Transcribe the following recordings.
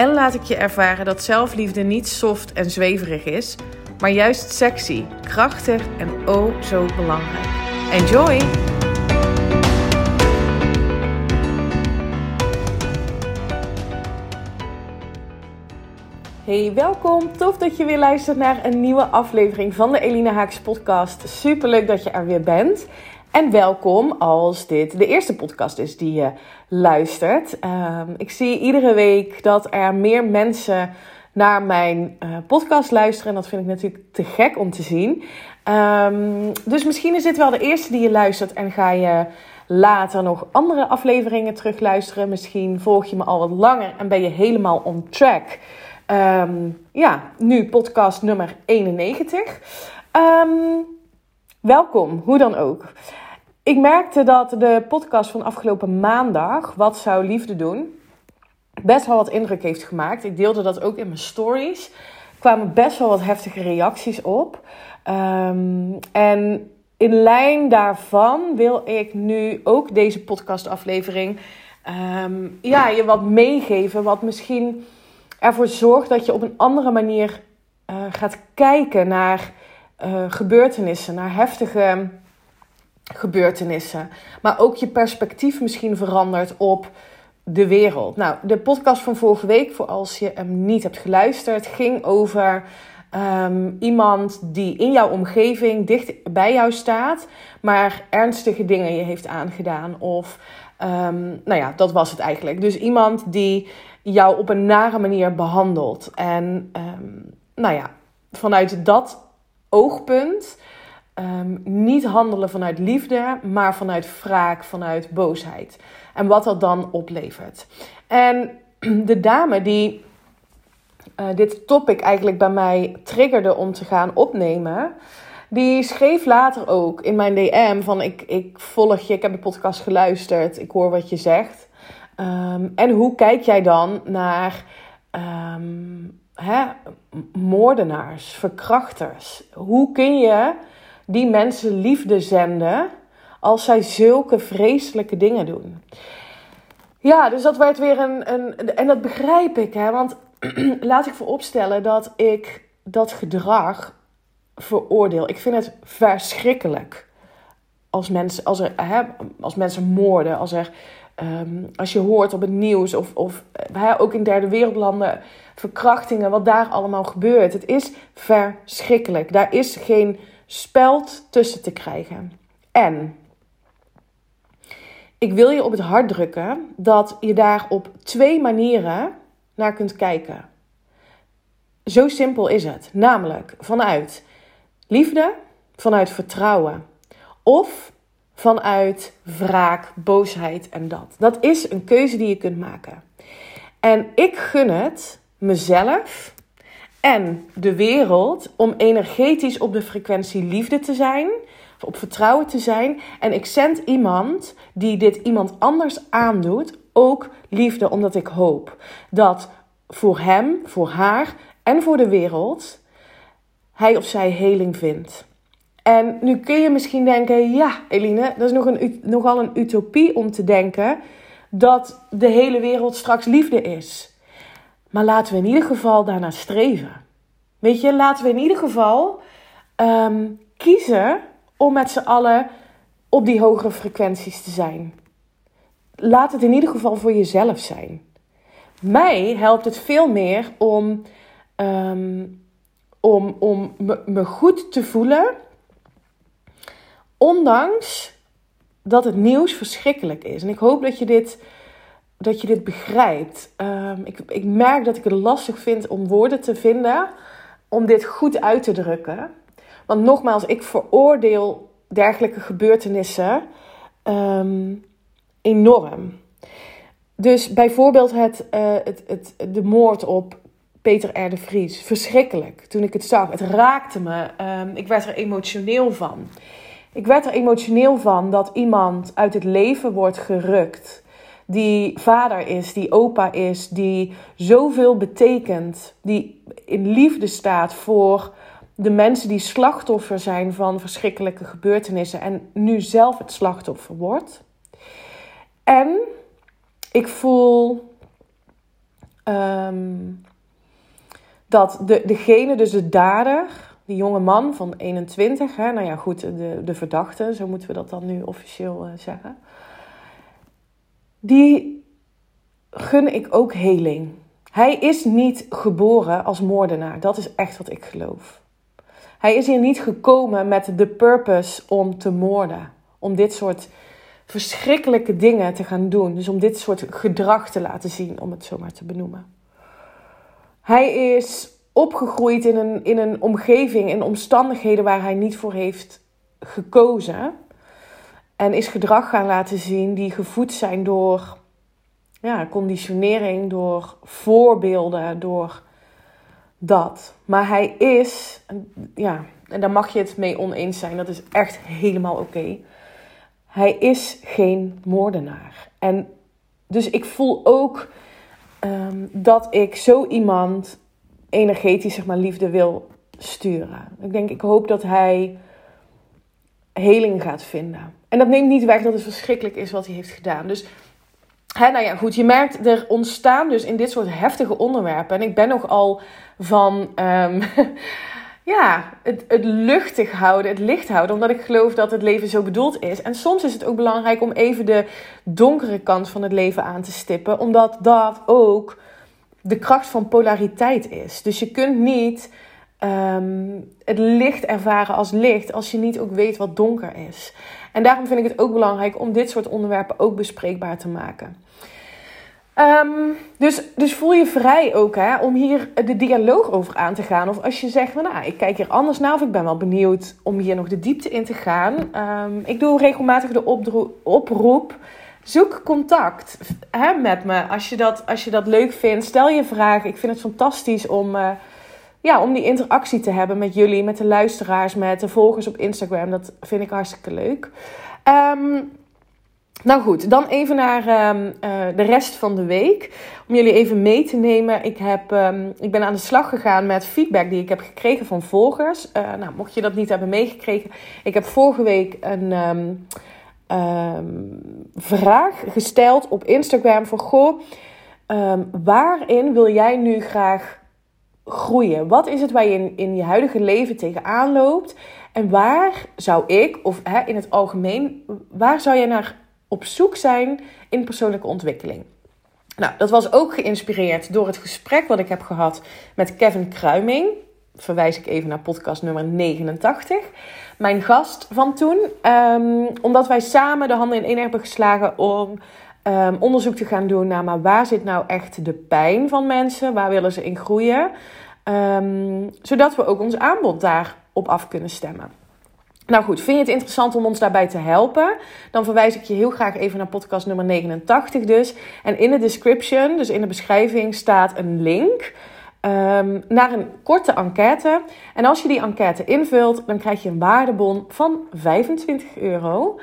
en laat ik je ervaren dat zelfliefde niet soft en zweverig is, maar juist sexy, krachtig en oh zo belangrijk. Enjoy! Hey, welkom. Tof dat je weer luistert naar een nieuwe aflevering van de Elina Haaks podcast. Super leuk dat je er weer bent. En welkom als dit de eerste podcast is die je luistert. Ehm, ik zie iedere week dat er meer mensen naar mijn uh, podcast luisteren. En dat vind ik natuurlijk te gek om te zien. Um, dus misschien is dit wel de eerste die je luistert en ga je later nog andere afleveringen terugluisteren. Misschien volg je me al wat langer en ben je helemaal on track. Um, ja, nu podcast nummer 91. Welkom, hoe dan ook. Ik merkte dat de podcast van afgelopen maandag, Wat zou liefde doen, best wel wat indruk heeft gemaakt. Ik deelde dat ook in mijn stories. Er kwamen best wel wat heftige reacties op. Um, en in lijn daarvan wil ik nu ook deze podcastaflevering um, ja, je wat meegeven. Wat misschien ervoor zorgt dat je op een andere manier uh, gaat kijken naar uh, gebeurtenissen, naar heftige gebeurtenissen. Maar ook je perspectief misschien verandert op de wereld. Nou, de podcast van vorige week, voor als je hem niet hebt geluisterd, ging over um, iemand die in jouw omgeving dicht bij jou staat, maar ernstige dingen je heeft aangedaan. Of, um, nou ja, dat was het eigenlijk. Dus iemand die jou op een nare manier behandelt. En, um, nou ja, vanuit dat oogpunt um, niet handelen vanuit liefde, maar vanuit wraak, vanuit boosheid. En wat dat dan oplevert. En de dame die uh, dit topic eigenlijk bij mij triggerde om te gaan opnemen. Die schreef later ook in mijn DM van ik, ik volg je, ik heb de podcast geluisterd, ik hoor wat je zegt. Um, en hoe kijk jij dan naar um, moordenaars, verkrachters? Hoe kun je die mensen liefde zenden als zij zulke vreselijke dingen doen. Ja, dus dat werd weer een. een en dat begrijp ik, hè? Want laat ik vooropstellen dat ik dat gedrag veroordeel. Ik vind het verschrikkelijk als mensen, als er, hè, als mensen moorden, als er. Um, als je hoort op het nieuws of, of hè, ook in derde wereldlanden verkrachtingen, wat daar allemaal gebeurt. Het is verschrikkelijk. Daar is geen speld tussen te krijgen. En ik wil je op het hart drukken dat je daar op twee manieren naar kunt kijken. Zo simpel is het. Namelijk vanuit liefde, vanuit vertrouwen of vanuit wraak, boosheid en dat. Dat is een keuze die je kunt maken. En ik gun het mezelf en de wereld om energetisch op de frequentie liefde te zijn, op vertrouwen te zijn. En ik zend iemand die dit iemand anders aandoet, ook liefde, omdat ik hoop dat voor hem, voor haar en voor de wereld hij of zij heling vindt. En nu kun je misschien denken: ja, Eline, dat is nog een, nogal een utopie om te denken dat de hele wereld straks liefde is. Maar laten we in ieder geval daarna streven. Weet je, laten we in ieder geval um, kiezen om met z'n allen op die hogere frequenties te zijn. Laat het in ieder geval voor jezelf zijn. Mij helpt het veel meer om, um, om, om me goed te voelen, ondanks dat het nieuws verschrikkelijk is. En ik hoop dat je dit dat je dit begrijpt. Um, ik, ik merk dat ik het lastig vind om woorden te vinden om dit goed uit te drukken. Want nogmaals, ik veroordeel dergelijke gebeurtenissen um, enorm. Dus bijvoorbeeld het, uh, het, het, de moord op Peter R. de Vries. Verschrikkelijk. Toen ik het zag. Het raakte me. Ehm, ik werd er emotioneel van. Ik werd er emotioneel van dat iemand uit het leven wordt gerukt. Die vader is, die opa is, die zoveel betekent. Die in liefde staat voor de mensen die slachtoffer zijn van verschrikkelijke gebeurtenissen. En nu zelf het slachtoffer wordt. En ik voel ehm, dat de, degene, dus de dader, die jonge man van 21, hè, nou ja, goed, de, de verdachte, zo moeten we dat dan nu officieel uh, zeggen, die gun ik ook heling. Hij is niet geboren als moordenaar, dat is echt wat ik geloof. Hij is hier niet gekomen met de purpose om te moorden, om dit soort verschrikkelijke dingen te gaan doen, dus om dit soort gedrag te laten zien, om het zo maar te benoemen. Hij is opgegroeid in een, in een omgeving, in omstandigheden waar hij niet voor heeft gekozen. En is gedrag gaan laten zien die gevoed zijn door ja, conditionering, door voorbeelden, door dat. Maar hij is, ja, en daar mag je het mee oneens zijn, dat is echt helemaal oké. Hij is geen moordenaar. En dus ik voel ook Ehm, dat ik zo iemand energetisch zeg maar, liefde wil sturen. Ik denk, ik hoop dat hij heling gaat vinden. En dat neemt niet weg dat het verschrikkelijk is wat hij heeft gedaan. Dus, hè, nou ja, goed, je merkt, er ontstaan dus in dit soort heftige onderwerpen. En ik ben nogal van um, ja, het, het luchtig houden, het licht houden. Omdat ik geloof dat het leven zo bedoeld is. En soms is het ook belangrijk om even de donkere kant van het leven aan te stippen. Omdat dat ook de kracht van polariteit is. Dus je kunt niet ehm, het licht ervaren als licht als je niet ook weet wat donker is. En daarom vind ik het ook belangrijk om dit soort onderwerpen ook bespreekbaar te maken. Um, dus, dus voel je vrij ook hè, om hier de dialoog over aan te gaan. Of als je zegt, nou, ik kijk hier anders naar of ik ben wel benieuwd om hier nog de diepte in te gaan. Um, ik doe regelmatig de oproep. Zoek contact hè, met me als je, dat, als je dat leuk vindt. Stel je vragen. Ik vind het fantastisch om, uh, ja, om die interactie te hebben met jullie, met de luisteraars, met de volgers op Instagram. Dat vind ik hartstikke leuk. Um, nou goed, dan even naar um, uh, de rest van de week. Om jullie even mee te nemen. Ik, heb, um, ik ben aan de slag gegaan met feedback die ik heb gekregen van volgers. Uh, nou, mocht je dat niet hebben meegekregen. Ik heb vorige week een vraag gesteld op Instagram. Voor goh, waarin wil jij nu graag groeien? Wat is het waar je in, in je huidige leven tegenaan loopt? En waar zou ik, of hè, in het algemeen, waar zou jij naar op zoek zijn in persoonlijke ontwikkeling. Nou, dat was ook geïnspireerd door het gesprek wat ik heb gehad met Kevin Kruiming. Verwijs ik even naar podcast nummer 89. Mijn gast van toen. Um, omdat wij samen de handen in één hebben geslagen om um, onderzoek te gaan doen naar maar waar zit nou echt de pijn van mensen? Waar willen ze in groeien? Um, zodat we ook ons aanbod daarop af kunnen stemmen. Nou goed, vind je het interessant om ons daarbij te helpen? Dan verwijs ik je heel graag even naar podcast nummer 89 dus. En in de description, dus in de beschrijving, staat een link um, naar een korte enquête. En als je die enquête invult, dan krijg je een waardebon van 25 euro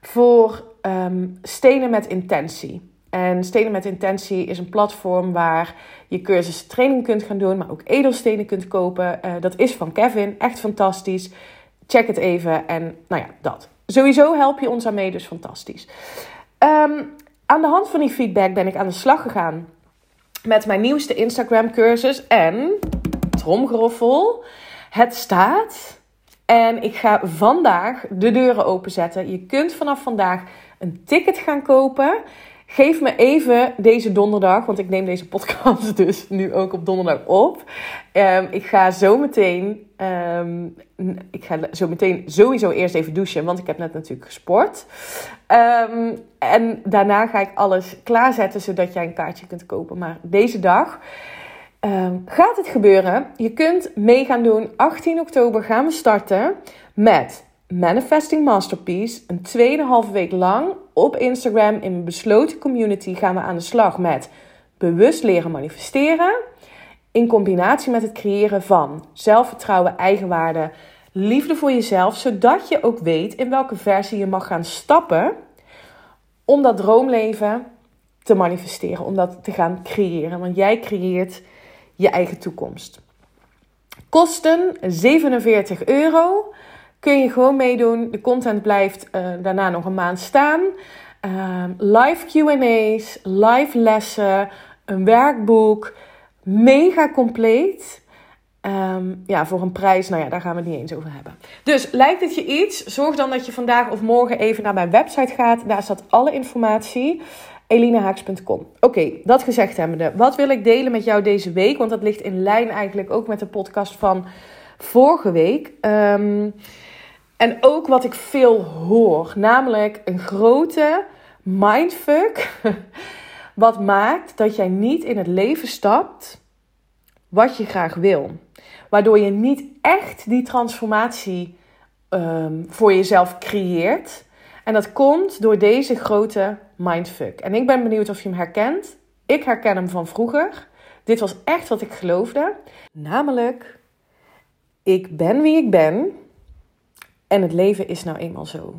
voor um, Stenen met Intentie. En Stenen met Intentie is een platform waar je cursussen training kunt gaan doen, maar ook edelstenen kunt kopen. Uh, dat is van Kevin, echt fantastisch. Check het even en nou ja, dat. Sowieso help je ons daarmee, dus fantastisch. Um, aan de hand van die feedback ben ik aan de slag gegaan met mijn nieuwste Instagram cursus. En, tromgeroffel, het staat. En ik ga vandaag de deuren openzetten. Je kunt vanaf vandaag een ticket gaan kopen. Geef me even deze donderdag, want ik neem deze podcast dus nu ook op donderdag op. Um, ik ga zo meteen, um, ik ga zo meteen sowieso eerst even douchen, want ik heb net natuurlijk gesport. Um, en daarna ga ik alles klaarzetten zodat jij een kaartje kunt kopen. Maar deze dag gaat het gebeuren. Je kunt mee gaan doen. 18 oktober gaan we starten met Manifesting Masterpiece. Een tweeënhalve week lang op Instagram in een besloten community gaan we aan de slag met bewust leren manifesteren. in combinatie met het creëren van zelfvertrouwen, eigenwaarde, liefde voor jezelf, zodat je ook weet in welke versie je mag gaan stappen om dat droomleven te manifesteren, om dat te gaan creëren. Want jij creëert je eigen toekomst. Kosten 47 euro. Kun je gewoon meedoen. De content blijft uh, daarna nog een maand staan. Uh, live QA's, live lessen, een werkboek. Mega compleet. Um, ja, voor een prijs, nou ja, daar gaan we het niet eens over hebben. Dus lijkt het je iets? Zorg dan dat je vandaag of morgen even naar mijn website gaat. Daar staat alle informatie. Elinehaaks.com. Oké, dat gezegd hebbende. Wat wil ik delen met jou deze week? Want dat ligt in lijn eigenlijk ook met de podcast van vorige week. Um, en ook wat ik veel hoor. Namelijk een grote mindfuck. Wat maakt dat jij niet in het leven stapt wat je graag wil. Waardoor je niet echt die transformatie um, voor jezelf creëert. En dat komt door deze grote mindfuck. En ik ben benieuwd of je hem herkent. Ik herken hem van vroeger. Dit was echt wat ik geloofde. Namelijk, ik ben wie ik ben. En het leven is nou eenmaal zo.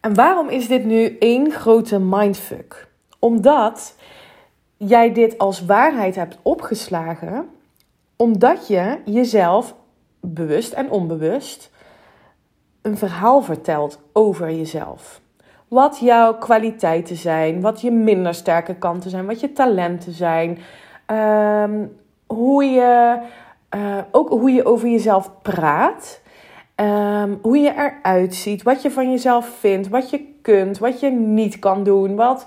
En waarom is dit nu één grote mindfuck? Omdat jij dit als waarheid hebt opgeslagen, omdat je jezelf bewust en onbewust een verhaal vertelt over jezelf. Wat jouw kwaliteiten zijn, wat je minder sterke kanten zijn, wat je talenten zijn, ehm, hoe je, uh, ook hoe je over jezelf praat, um, hoe je eruit ziet, wat je van jezelf vindt, wat je kunt, wat je niet kan doen, wat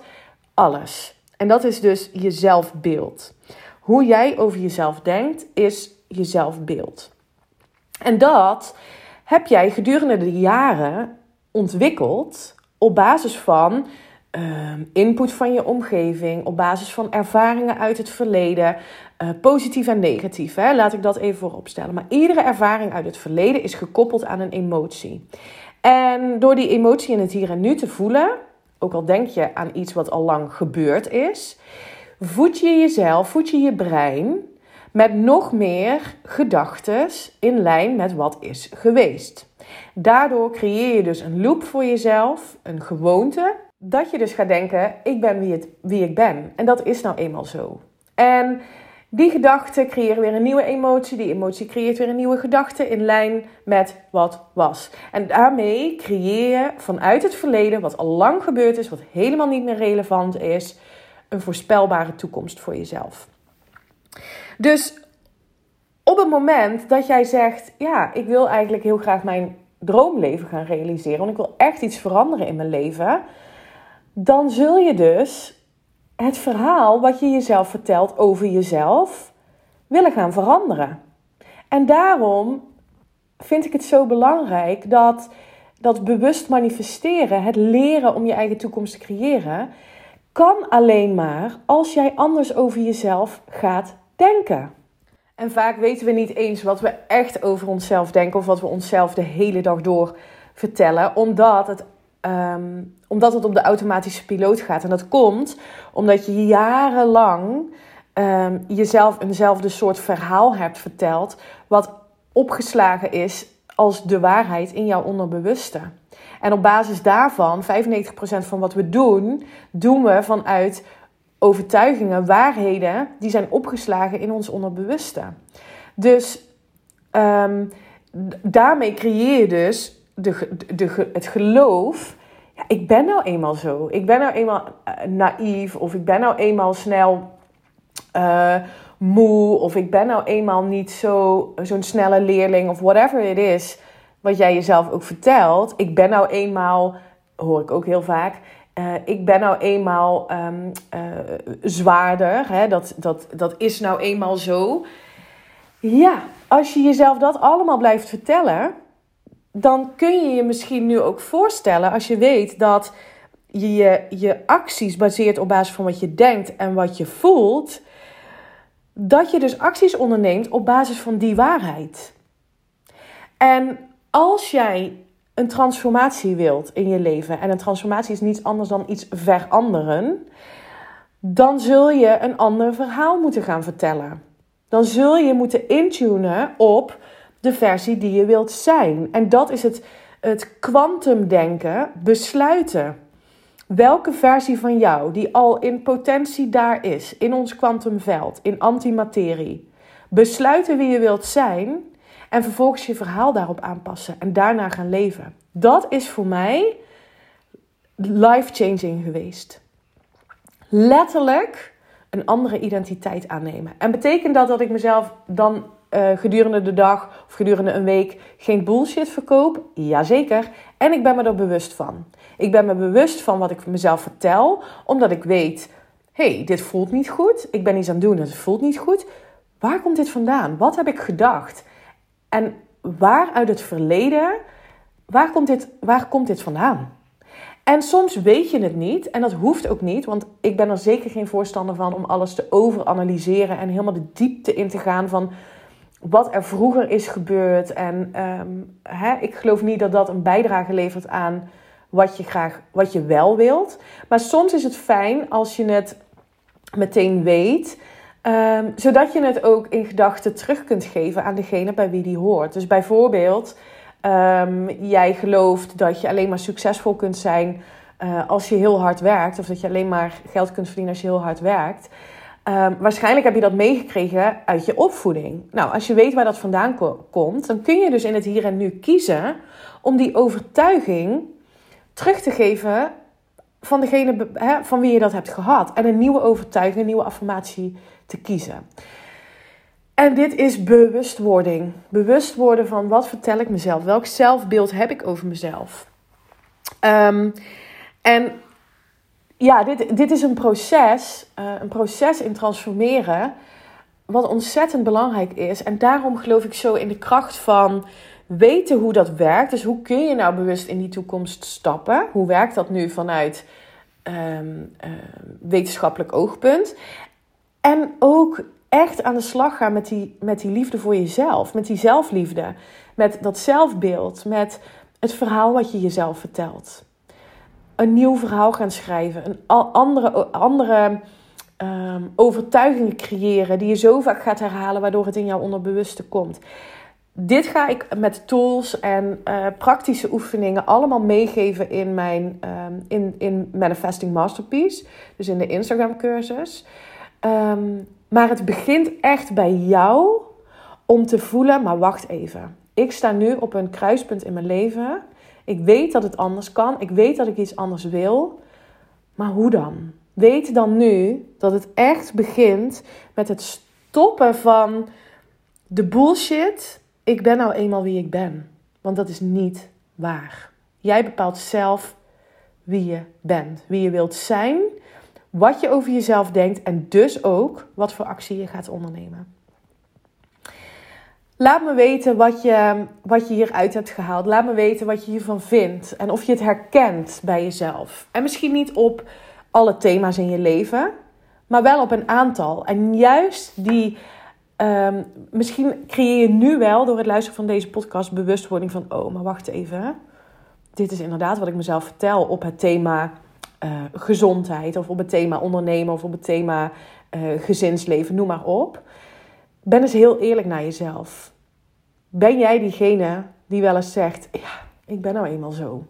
alles. En dat is dus je zelfbeeld. Hoe jij over jezelf denkt, is je zelfbeeld. En dat heb jij gedurende de jaren ontwikkeld op basis van uh, input van je omgeving, op basis van ervaringen uit het verleden, uh, positief en negatief. Hè? Laat ik dat even voorop stellen. Maar iedere ervaring uit het verleden is gekoppeld aan een emotie. En door die emotie in het hier en nu te voelen, ook al denk je aan iets wat al lang gebeurd is, voed je jezelf, voed je je brein met nog meer gedachten in lijn met wat is geweest. Daardoor creëer je dus een loop voor jezelf, een gewoonte, dat je dus gaat denken: ik ben wie ik ben. En dat is nou eenmaal zo. En die gedachten creëren weer een nieuwe emotie. Die emotie creëert weer een nieuwe gedachte in lijn met wat was. En daarmee creëer je vanuit het verleden, wat al lang gebeurd is, wat helemaal niet meer relevant is, een voorspelbare toekomst voor jezelf. Dus op het moment dat jij zegt: Ja, ik wil eigenlijk heel graag mijn droomleven gaan realiseren, want ik wil echt iets veranderen in mijn leven, dan zul je dus het verhaal wat je jezelf vertelt over jezelf willen gaan veranderen. En daarom vind ik het zo belangrijk dat dat bewust manifesteren, het leren om je eigen toekomst te creëren, kan alleen maar als jij anders over jezelf gaat denken. En vaak weten we niet eens wat we echt over onszelf denken of wat we onszelf de hele dag door vertellen, omdat het Ehm, omdat het op de automatische piloot gaat. En dat komt omdat je jarenlang um, jezelf eenzelfde soort verhaal hebt verteld, wat opgeslagen is als de waarheid in jouw onderbewuste. En op basis daarvan, 95% van wat we doen, doen we vanuit overtuigingen, waarheden, die zijn opgeslagen in ons onderbewuste. Dus um, daarmee creëer je dus de, de, het geloof. Ja, ik ben nou eenmaal zo. Ik ben nou eenmaal uh, naïef. Of ik ben nou eenmaal snel uh, moe. Of ik ben nou eenmaal niet zo, zo'n snelle leerling. Of whatever it is. Wat jij jezelf ook vertelt. Ik ben nou eenmaal, hoor ik ook heel vaak. Uh, ik ben nou eenmaal um, zwaarder. Hè? Dat, dat, dat is nou eenmaal zo. Ja, als je jezelf dat allemaal blijft vertellen dan kun je je misschien nu ook voorstellen als je weet dat je je, acties baseert op basis van wat je denkt en wat je voelt, dat je dus acties onderneemt op basis van die waarheid. En als jij een transformatie wilt in je leven, en een transformatie is niets anders dan iets veranderen, dan zul je een ander verhaal moeten gaan vertellen. Dan zul je moeten intunen op de versie die je wilt zijn. En dat is het, het kwantumdenken, besluiten. Welke versie van jou, die al in potentie daar is, in ons kwantumveld, in antimaterie, besluiten wie je wilt zijn en vervolgens je verhaal daarop aanpassen en daarna gaan leven. Dat is voor mij life-changing geweest. Letterlijk een andere identiteit aannemen. En betekent dat dat ik mezelf dan uh, gedurende de dag of gedurende een week geen bullshit verkoop? Jazeker. En ik ben me er bewust van. Ik ben me bewust van wat ik mezelf vertel, omdat ik weet: hey, dit voelt niet goed. Ik ben iets aan het doen en het voelt niet goed. Waar komt dit vandaan? Wat heb ik gedacht? En waar uit het verleden, waar komt dit, waar komt dit vandaan? En soms weet je het niet en dat hoeft ook niet, want ik ben er zeker geen voorstander van om alles te overanalyseren en helemaal de diepte in te gaan van wat er vroeger is gebeurd. En ehm, hè, ik geloof niet dat dat een bijdrage levert aan wat je graag, wat je wel wilt. Maar soms is het fijn als je het meteen weet. Ehm, zodat je het ook in gedachten terug kunt geven aan degene bij wie die hoort. Dus bijvoorbeeld, um, jij gelooft dat je alleen maar succesvol kunt zijn uh, als je heel hard werkt. Of dat je alleen maar geld kunt verdienen als je heel hard werkt. Um, waarschijnlijk heb je dat meegekregen uit je opvoeding. Nou, als je weet waar dat vandaan komt, dan kun je dus in het hier en nu kiezen om die overtuiging terug te geven van degene van wie je dat hebt gehad. En een nieuwe overtuiging, een nieuwe affirmatie te kiezen. En dit is bewustwording. Bewust worden van wat vertel ik mezelf? Welk zelfbeeld heb ik over mezelf? Um, en ja, dit, dit is een proces, uh, een proces in transformeren, wat ontzettend belangrijk is. En daarom geloof ik zo in de kracht van weten hoe dat werkt. Dus hoe kun je nou bewust in die toekomst stappen? Hoe werkt dat nu vanuit um, uh, wetenschappelijk oogpunt? En ook echt aan de slag gaan met die, met die liefde voor jezelf, met die zelfliefde, met dat zelfbeeld, met het verhaal wat je jezelf vertelt een nieuw verhaal gaan schrijven. Een andere, andere um, overtuigingen creëren die je zo vaak gaat herhalen, waardoor het in jouw onderbewuste komt. Dit ga ik met tools en uh, praktische oefeningen allemaal meegeven in mijn um, in, in Manifesting Masterpiece. Dus in de Instagram cursus. Um, maar het begint echt bij jou om te voelen, maar wacht even. Ik sta nu op een kruispunt in mijn leven ik weet dat het anders kan. Ik weet dat ik iets anders wil. Maar hoe dan? Weet dan nu dat het echt begint met het stoppen van de bullshit. Ik ben nou eenmaal wie ik ben. Want dat is niet waar. Jij bepaalt zelf wie je bent, wie je wilt zijn, wat je over jezelf denkt en dus ook wat voor actie je gaat ondernemen. Laat me weten wat je, wat je hieruit hebt gehaald. Laat me weten wat je hiervan vindt. En of je het herkent bij jezelf. En misschien niet op alle thema's in je leven, maar wel op een aantal. En juist die. Um, misschien creëer je nu wel door het luisteren van deze podcast bewustwording van: oh, maar wacht even. Dit is inderdaad wat ik mezelf vertel op het thema uh, gezondheid, of op het thema ondernemen, of op het thema uh, gezinsleven, noem maar op. Ben eens heel eerlijk naar jezelf. Ben jij diegene die wel eens zegt: Ja, ik ben nou eenmaal zo?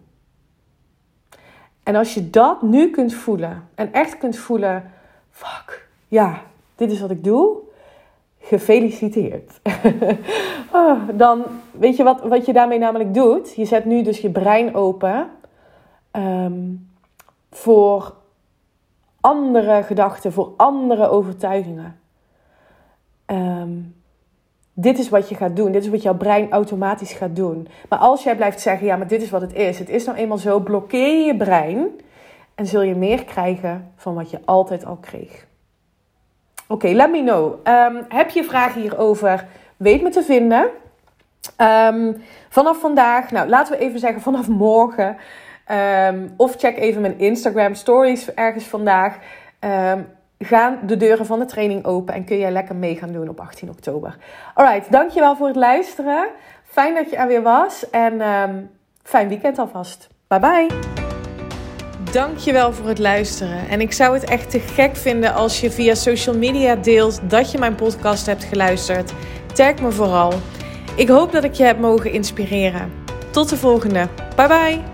En als je dat nu kunt voelen en echt kunt voelen: Fuck, ja, dit is wat ik doe. Gefeliciteerd. oh, dan weet je wat, wat je daarmee namelijk doet? Je zet nu dus je brein open um, voor andere gedachten, voor andere overtuigingen. Um, dit is wat je gaat doen. Dit is wat jouw brein automatisch gaat doen. Maar als jij blijft zeggen, ja, maar dit is wat het is. Het is nou eenmaal zo. Blokkeer je brein. En zul je meer krijgen van wat je altijd al kreeg. Oké, let me know. Um, heb je vragen hierover? Weet me te vinden. Um, vanaf vandaag, nou laten we even zeggen vanaf morgen. Of check even mijn Instagram stories ergens vandaag gaan de deuren van de training open en kun jij lekker mee gaan doen op 18 oktober. Alright, dankjewel voor het luisteren. Fijn dat je er weer was en um, fijn weekend alvast. Bye bye. dankjewel voor het luisteren. En ik zou het echt te gek vinden als je via social media deelt dat je mijn podcast hebt geluisterd. Tag me vooral. Ik hoop dat ik je heb mogen inspireren. Tot de volgende. Bye bye.